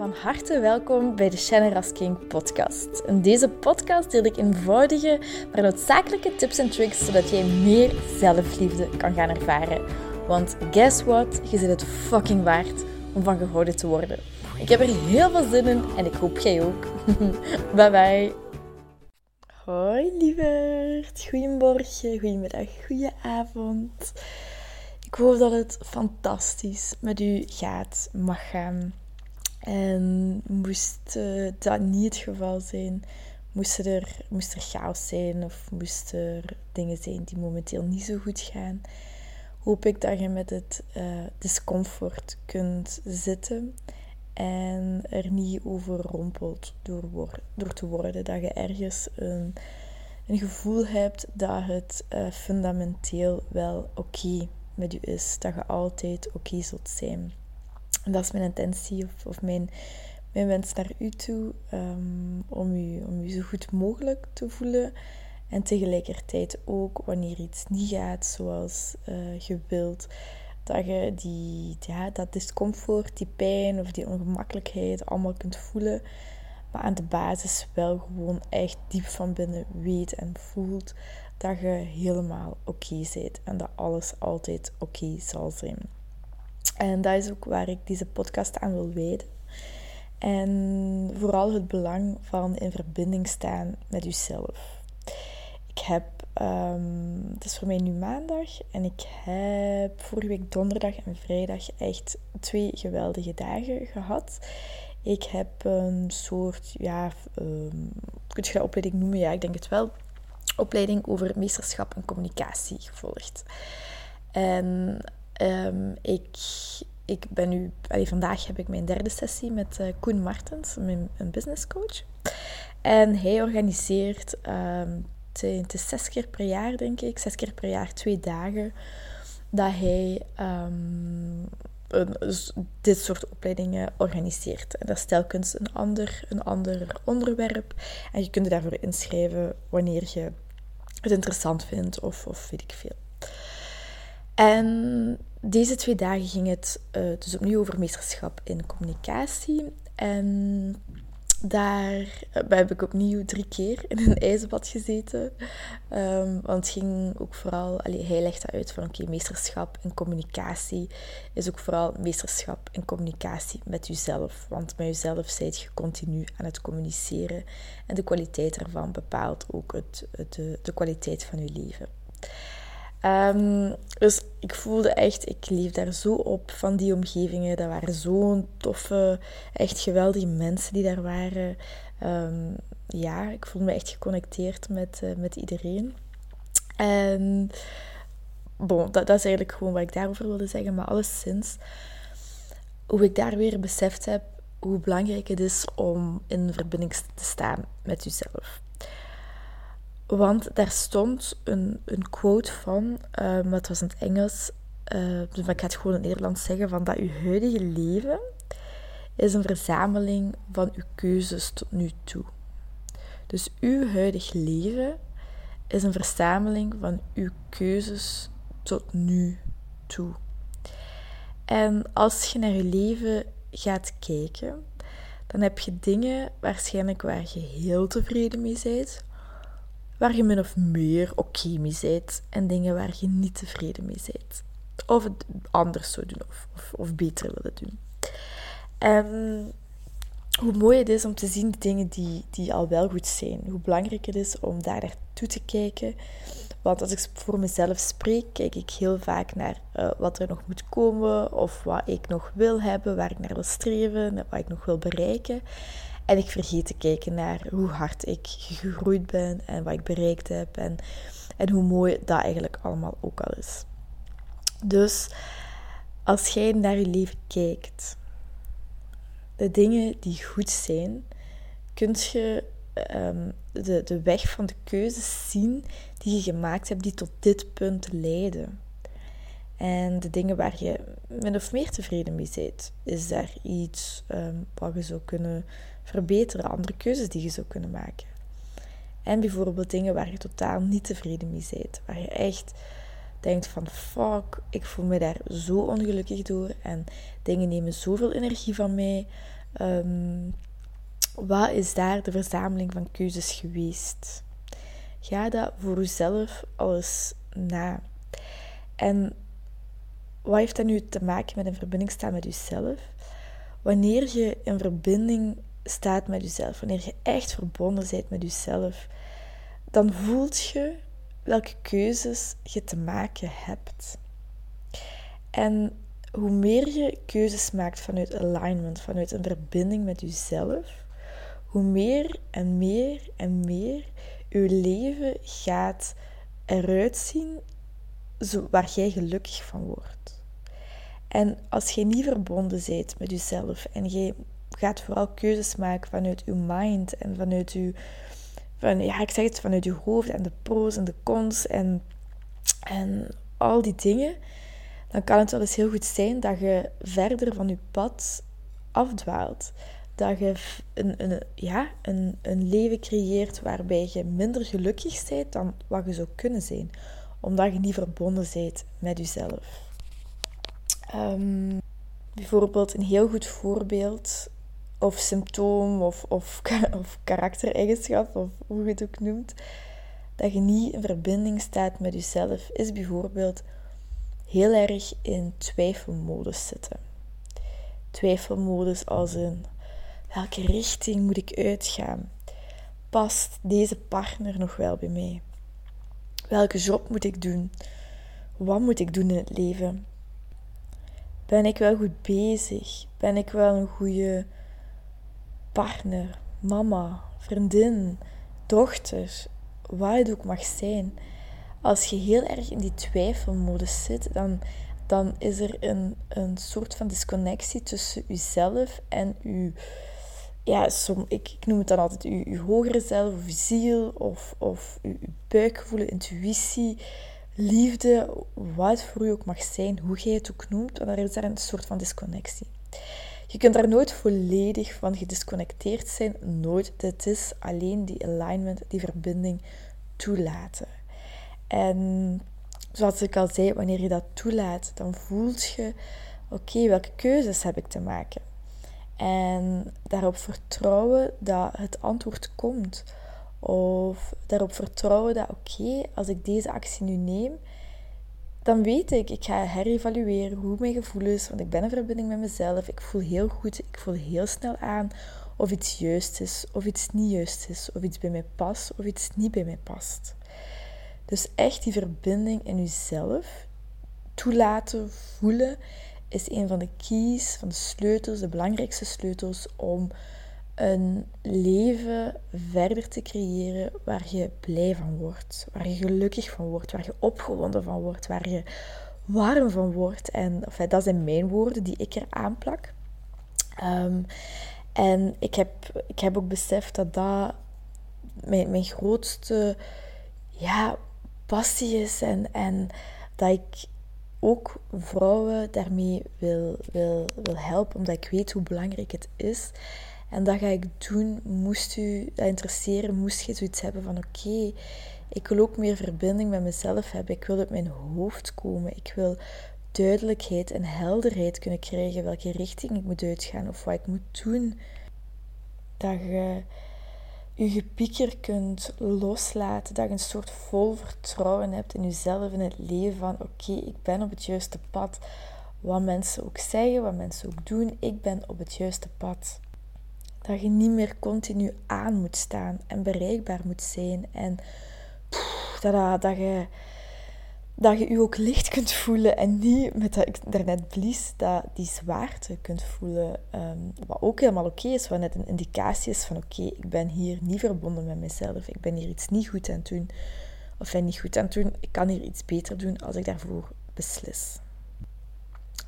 Van harte welkom bij de Shannon Rasking podcast. In deze podcast deel ik eenvoudige, maar noodzakelijke tips en tricks zodat jij meer zelfliefde kan gaan ervaren. Want guess what? Je zit het fucking waard om van gehouden te worden. Ik heb er heel veel zin in en ik hoop jij ook. bye bye. Hoi lieverd, goedemorgen, goedemiddag, goedenavond. Ik hoop dat het fantastisch met u gaat, mag gaan. En moest uh, dat niet het geval zijn, moest er, moest er chaos zijn of moesten er dingen zijn die momenteel niet zo goed gaan, hoop ik dat je met het uh, discomfort kunt zitten en er niet overrompeld door, door te worden. Dat je ergens een, een gevoel hebt dat het uh, fundamenteel wel oké met u is. Dat je altijd oké zult zijn. Dat is mijn intentie of, of mijn, mijn wens naar u toe. Um, om, u, om u zo goed mogelijk te voelen. En tegelijkertijd ook wanneer iets niet gaat zoals uh, je wilt. Dat je die, ja, dat discomfort, die pijn of die ongemakkelijkheid allemaal kunt voelen. Maar aan de basis wel gewoon echt diep van binnen weet en voelt dat je helemaal oké okay bent. En dat alles altijd oké zal zijn. En dat is ook waar ik deze podcast aan wil wijden. En vooral het belang van in verbinding staan met jezelf. Ik heb, um, het is voor mij nu maandag en ik heb vorige week donderdag en vrijdag echt twee geweldige dagen gehad. Ik heb een soort, ja, um, kun je dat opleiding noemen? Ja, ik denk het wel. Opleiding over meesterschap en communicatie gevolgd. En Um, ik, ik ben nu, vandaag heb ik mijn derde sessie met uh, Koen Martens, mijn, een business coach. En hij organiseert, um, is zes keer per jaar denk ik, zes keer per jaar twee dagen, dat hij um, een, dit soort opleidingen organiseert. En dat is telkens een ander, een ander onderwerp. En je kunt je daarvoor inschrijven wanneer je het interessant vindt of, of weet ik veel. En deze twee dagen ging het uh, dus opnieuw over meesterschap in communicatie. En daar uh, heb ik opnieuw drie keer in een ijsbad gezeten. Um, want het ging ook vooral, allee, hij legde uit van oké, meesterschap in communicatie is ook vooral meesterschap in communicatie met jezelf. Want met jezelf zijt je continu aan het communiceren. En de kwaliteit ervan bepaalt ook het de, de kwaliteit van je leven. Um, dus ik voelde echt, ik leef daar zo op van die omgevingen. Dat waren zo'n toffe, echt geweldige mensen die daar waren. Um, ja, ik voelde me echt geconnecteerd met, uh, met iedereen. En bon, dat, dat, is eigenlijk gewoon wat ik daarover wilde zeggen. Maar alleszins, hoe ik daar weer beseft heb hoe belangrijk het is om in verbinding te staan met jezelf. Want daar stond een, een quote van, um, het was in het Engels, uh, dus ik ga het gewoon in het Nederlands zeggen, van dat uw huidige leven is een verzameling van uw keuzes tot nu toe. Dus uw huidig leven is een verzameling van uw keuzes tot nu toe. En als je naar je leven gaat kijken, dan heb je dingen waarschijnlijk waar je heel tevreden mee bent, waar je min of meer oké mee bent en dingen waar je niet tevreden mee bent. Of het anders zou doen of, of, beter willen doen. En hoe mooi het is om te zien de dingen die, die al wel goed zijn. Hoe belangrijk het is om daar naartoe te kijken. Want als ik voor mezelf spreek, kijk ik heel vaak naar uh, wat er nog moet komen, of wat ik nog wil hebben, waar ik naar wil streven, wat ik nog wil bereiken. En ik vergeet te kijken naar hoe hard ik gegroeid ben en wat ik bereikt heb en, en hoe mooi dat eigenlijk allemaal ook al is. Dus als jij naar je leven kijkt, de dingen die goed zijn, kun je um, de, de weg van de keuzes zien die je gemaakt hebt, die tot dit punt leiden. En de dingen waar je min of meer tevreden mee bent, is daar iets um, wat je zou kunnen verbeteren, andere keuzes die je zou kunnen maken. En bijvoorbeeld dingen waar je totaal niet tevreden mee bent, waar je echt denkt van fuck, ik voel me daar zo ongelukkig door en dingen nemen zoveel energie van mij. Um, wat is daar de verzameling van keuzes geweest? Ga dat voor jezelf alles na. En wat heeft dat nu te maken met een verbinding staan met jezelf? Wanneer je in verbinding staat met jezelf, wanneer je echt verbonden bent met jezelf, dan voelt je welke keuzes je te maken hebt. En hoe meer je keuzes maakt vanuit alignment, vanuit een verbinding met jezelf, hoe meer en meer en meer je leven gaat eruit zien waar jij gelukkig van wordt. En als je niet verbonden bent met jezelf en je gaat vooral keuzes maken vanuit je mind en vanuit je, van, ja, ik zeg het, vanuit je hoofd en de pro's en de cons en, en al die dingen, dan kan het wel eens heel goed zijn dat je verder van je pad afdwaalt. Dat je een, een, ja, een, een leven creëert waarbij je minder gelukkig bent dan wat je zou kunnen zijn. Omdat je niet verbonden bent met jezelf. Um, bijvoorbeeld een heel goed voorbeeld of symptoom of, of, of karaktereigenschap, of hoe je het ook noemt, dat je niet in verbinding staat met jezelf, is bijvoorbeeld heel erg in twijfelmodus zitten. Twijfelmodus als een welke richting moet ik uitgaan? Past deze partner nog wel bij mij? Welke job moet ik doen? Wat moet ik doen in het leven? Ben ik wel goed bezig? Ben ik wel een goede partner, mama, vriendin, dochter, wat het ook mag zijn? als je heel erg in die twijfelmodus zit, dan, dan is er een, een soort van disconnectie tussen jezelf en je. Ja, som, ik, ik noem het dan altijd je, hogere zelf, of ziel, of, of je, buikgevoel, intuïtie, liefde, wat voor je ook mag zijn, hoe jij het ook noemt, dan is daar een soort van disconnectie. Je kunt daar nooit volledig van gedisconnecteerd zijn, nooit. Het is alleen die alignment, die verbinding toelaten. En zoals ik al zei, wanneer je dat toelaat, dan voelt je: oké, welke keuzes heb ik te maken? En daarop vertrouwen dat het antwoord komt. Of daarop vertrouwen dat, oké, als ik deze actie nu neem, dan weet ik, ik ga herevalueren hoe mijn gevoel is, want ik ben in verbinding met mezelf. Ik voel heel goed, ik voel heel snel aan of iets juist is, of iets niet juist is, of iets bij mij past, of iets niet bij mij past. Dus echt die verbinding in jezelf toelaten, voelen, is een van de keys, van de sleutels, de belangrijkste sleutels om een leven verder te creëren waar je blij van wordt, waar je gelukkig van wordt, waar je opgewonden van wordt, waar je warm van wordt. En enfin, dat zijn mijn woorden die ik er aanplak. Um, en ik heb, ik heb ook beseft dat dat mijn, mijn grootste ja, passie is en, en dat ik ook vrouwen daarmee wil, wil, wil helpen, omdat ik weet hoe belangrijk het is. En dat ga ik doen, moest u dat interesseren, moest je zoiets hebben van oké, ik wil ook meer verbinding met mezelf hebben, ik wil uit mijn hoofd komen, ik wil duidelijkheid en helderheid kunnen krijgen welke richting ik moet uitgaan of wat ik moet doen. Dat je je gepieker kunt loslaten. Dat je een soort vol vertrouwen hebt in jezelf, in het leven. Van oké, ik ben op het juiste pad. Wat mensen ook zeggen, wat mensen ook doen, ik ben op het juiste pad. Dat je niet meer continu aan moet staan en bereikbaar moet zijn. En dat, dat je dat je je ook licht kunt voelen en niet met dat ik daarnet blies, dat die zwaarte kunt voelen. Ehm, wat ook helemaal oké is, wat net een indicatie is van oké, ik ben hier niet verbonden met mezelf. Ik ben hier iets niet goed aan het doen. Of ben niet goed aan het doen. Ik kan hier iets beter doen als ik daarvoor beslis.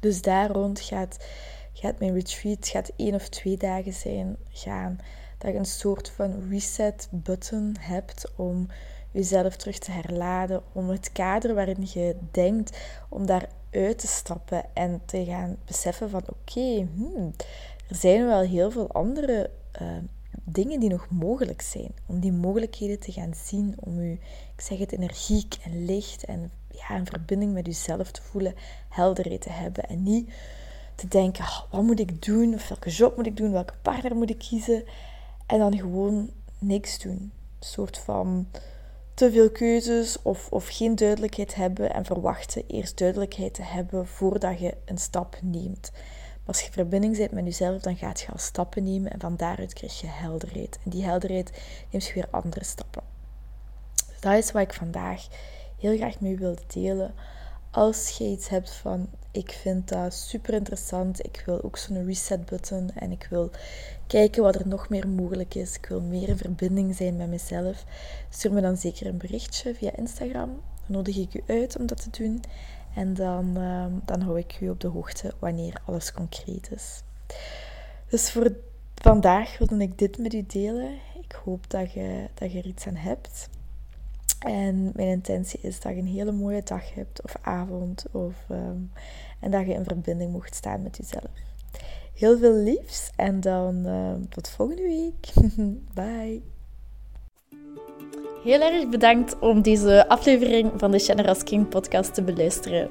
Dus daar rond gaat, gaat mijn retreat, gaat één of twee dagen zijn, gaan. Dat je een soort van reset button hebt om jezelf terug te herladen, om het kader waarin je denkt, om daar uit te stappen en te gaan beseffen van oké, hmm, er zijn wel heel veel andere uh, dingen die nog mogelijk zijn. Om die mogelijkheden te gaan zien, om je, ik zeg het, energiek en licht en ja, een verbinding met jezelf te voelen, helderheid te hebben en niet te denken, oh, wat moet ik doen? Of welke job moet ik doen? Welke partner moet ik kiezen? En dan gewoon niks doen. Een soort van te veel keuzes of, of geen duidelijkheid hebben en verwachten eerst duidelijkheid te hebben voordat je een stap neemt. als je verbinding bent met jezelf, dan gaat je al stappen nemen en van daaruit krijg je helderheid. En die helderheid neemt je weer andere stappen. Dus dat is wat ik vandaag heel graag met u wilde delen. Als je iets hebt van ik vind dat super interessant, ik wil ook zo'n reset button en ik wil kijken wat er nog meer mogelijk is, ik wil meer in verbinding zijn met mezelf, stuur me dan zeker een berichtje via Instagram. Dan nodig ik u uit om dat te doen en dan, ehm, dan hou ik u op de hoogte wanneer alles concreet is. Dus voor vandaag wilde ik dit met u delen. Ik hoop dat je, dat je er iets aan hebt. En mijn intentie is dat je een hele mooie dag hebt of avond. Of, ehm, en dat je in verbinding mocht staan met jezelf. Heel veel liefs en dan ehm, tot volgende week. Bye. Heel erg bedankt om deze aflevering van de Generous King podcast te beluisteren.